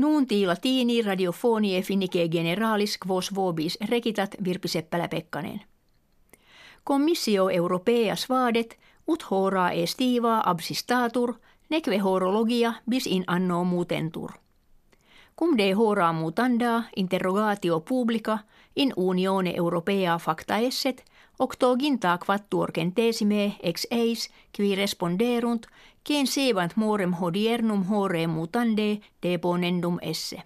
Nuunti latini radiofonie finnike generalis quos vobis rekitat Virpi Seppälä-Pekkanen. Komissio europeas vadet ut hora estiva absistatur neque horologia bis in anno mutentur. Cum de hora mutanda interrogatio publica in unione europea facta esset octoginta quattuor centesime ex eis qui responderunt quien sebant morem hodiernum hore mutande deponendum esse.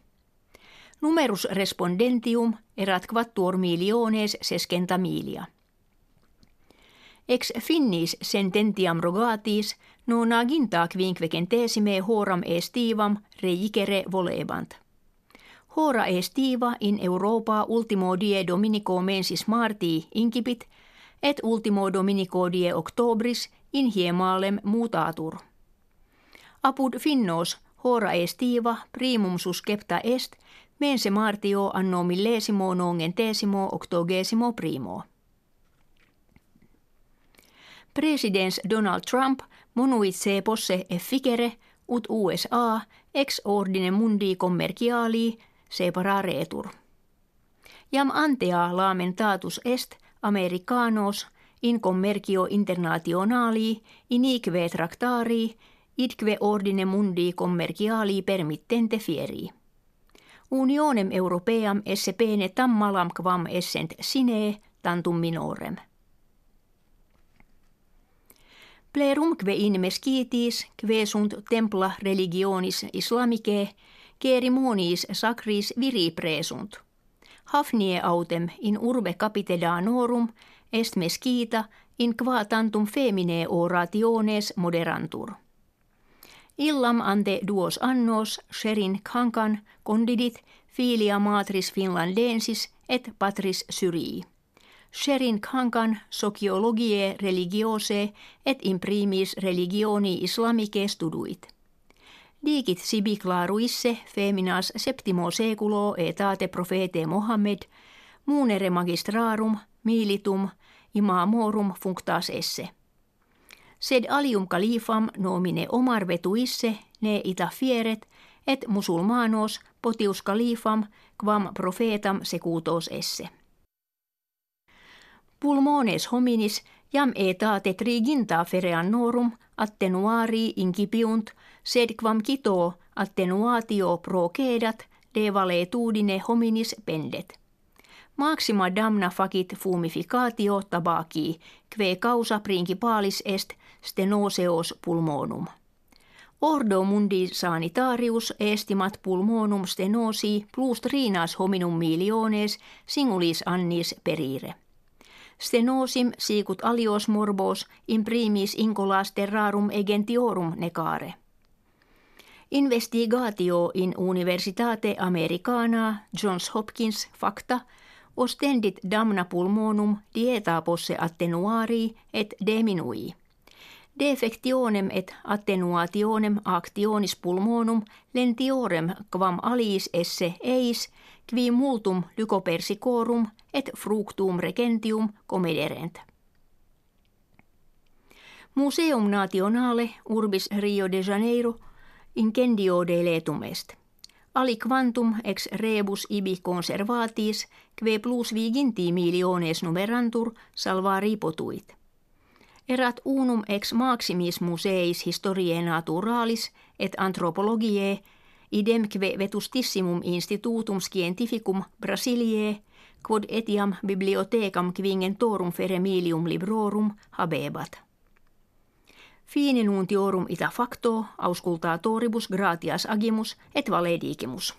Numerus respondentium erat quattuor miliones sescenta milia. Ex finnis sententiam rogatis non aginta quinque centesime horam estivam reicere volebant. Hora estiva in Europa ultimo die dominico mensis martii incipit, et ultimo dominico die octobris in hiemalem mutatur. Apud finnos hora estiva primum suscepta est, mense martio anno millesimo nongentesimo octogesimo primo. Presidents Donald Trump monuit se posse efficere ut USA ex ordine mundi commerciali separaretur. Jam antea lamentatus est Americanos in commercio internationali inique tractari idque ordine mundi commerciali permittente fieri. Unionem Europeam esse pene tammalam quam essent sine tantum minorem. Plerumque in mesquitis, kve sunt templa religionis islamike, ceremoniis sacris viri presunt. Hafnie autem in urbe capitedanorum est mesquita in qua tantum femine orationes moderantur. Illam ante duos annos sherin kankan condidit filia matris finlandensis et patris syrii. Sherin Khankan sociologie religiose et imprimis religioni islamike studuit. Digit sibi claruisse feminas septimo seculo etate profete Mohammed, muunere magistrarum, militum, imamorum functas esse. Sed alium califam nomine omar vetuisse ne ita fieret, et musulmanos potius califam quam profetam secutos esse pulmones hominis jam etate triginta fereannorum attenuari incipiunt sed quam cito attenuatio procedat de valeetudine hominis pendet. Maxima damna facit fumificatio tabaki, kve causa principalis est stenoseos pulmonum. Ordo mundi sanitarius estimat pulmonum stenosi plus trinas hominum miliones singulis annis perire. Stenosim sicut alios morbos imprimis incolas terrarum egentiorum necare. Investigatio in Universitate Americana Johns Hopkins facta ostendit damna pulmonum dieta posse attenuari et diminui. Defectionem et attenuationem actionis pulmonum lentiorem quam aliis esse eis qui multum lycopersicorum et fructum regentium comederent. Museum Nationale Urbis Rio de Janeiro incendio de letum est. Ali quantum ex rebus ibi conservatis, kve plus viginti miliones numerantur salvari potuit. Erat unum ex maximis museis historiae naturalis et anthropologiae idemque vetustissimum institutum scientificum Brasiliae, quod etiam bibliothecam torum feremilium librorum habebat. Fine nuntiorum ita facto auscultatoribus gratias agimus et valedigimus.